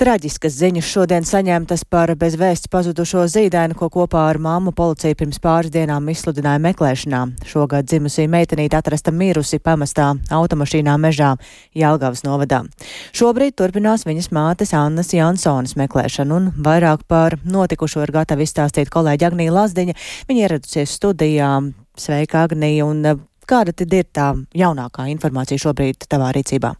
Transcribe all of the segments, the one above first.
Traģiskas ziņas šodien saņemtas par bezvēsts pazudušo zīdaini, ko kopā ar mammu policija pirms pāris dienām izsludināja meklēšanā. Šogad dzimusī meitenīte atrasta mirusi pamestā automašīnā mežā Jelgavas novadā. Šobrīd turpinās viņas mātes Annas Jansonas meklēšana un vairāk par notikušo ir gatava izstāstīt kolēģi Agnija Lazdiņa. Viņa ieradusies studijā. Sveika, Agnija, un kāda tad ir tā jaunākā informācija šobrīd tavā rīcībā?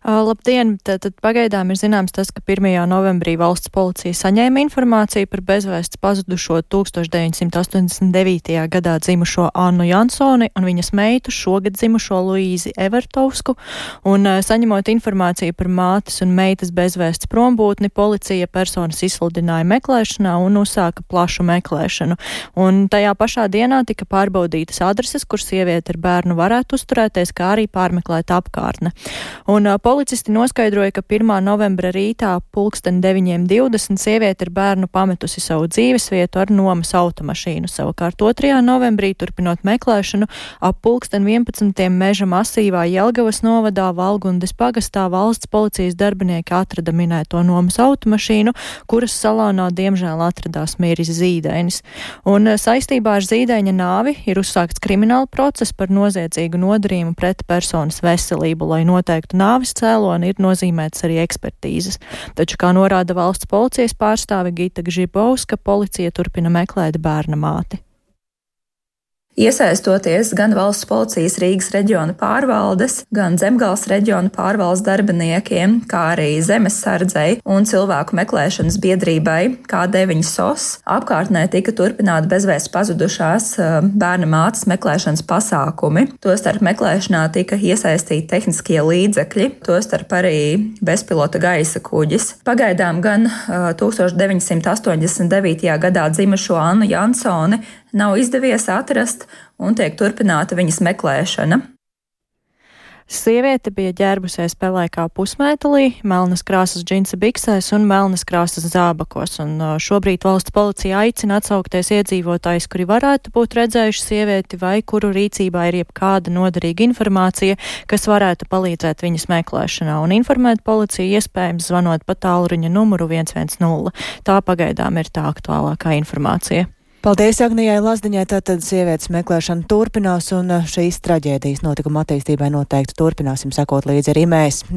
Labdien! Tātad pagaidām ir zināms tas, ka 1. novembrī valsts policija saņēma informāciju par bezvēsts pazudušo 1989. gadā dzimušo Annu Jansoni un viņas meitu šogad dzimušo Luīzi Evertovsku, un saņemot informāciju par mātes un meitas bezvēsts prombūtni, policija personas izsludināja meklēšanā un uzsāka plašu meklēšanu. Un tajā pašā dienā tika pārbaudītas adreses, kur sieviete ar bērnu varētu uzturēties, kā arī pārmeklēt apkārtne. Un policisti noskaidroja, ka 1. novembra rītā pulksten 9.20 sieviete ar bērnu pametusi savu dzīvesvietu ar nomas automašīnu. Savukārt 2. novembrī, turpinot meklēšanu, ap pulksten 11. meža masīvā Jelgavas novadā Valgundes pagastā valsts policijas darbinieki atrada minēto nomas automašīnu, kuras salonā diemžēl atradās mieris zīdainis. Un saistībā ar zīdaiņa nāvi ir uzsākts krimināla process par noziedzīgu nodarījumu pret personas veselību, lai noteiktu nāvis cēloni ir nozīmētas arī ekspertīzes. Taču, kā norāda valsts policijas pārstāve Gita Gžibovska, policija turpina meklēt bērna māti. Iesaistoties gan valsts policijas Rīgas reģiona pārvaldes, gan Zemgāles reģiona pārvaldes darbiniekiem, kā arī zemes sardzei un cilvēku meklēšanas biedrībai K9 SOS, apkārtnē tika turpināti bezvēsts pazudušās eh, bērna mātes meklēšanas pasākumi. Tostarp meklēšanā tika iesaistīti tehniskie līdzekļi, tostarp arī bezpilota gaisa kuģis. Pagaidām gan 1989. Eh, gadā dzimušo Annu Jansoni nav izdevies atrast un tiek turpināta viņas meklēšana. Sieviete bija ģērbusies pelēkā pusmētelī, melnas krāsas džinsa biksēs un melnas krāsas zābakos, un šobrīd valsts policija aicina atsaukties iedzīvotājs, kuri varētu būt redzējuši sievieti vai kuru rīcībā ir jebkāda noderīga informācija, kas varētu palīdzēt viņas meklēšanā, un informēt policiju iespējams zvanot pa tālruņa numuru 110. Tā pagaidām ir tā aktuālākā informācija. Paldies Agnijai Lazdiņai, tātad sievietes meklēšana turpinās un šīs traģēdijas notikuma attīstībai noteikti turpināsim sekot līdzi arī mēs.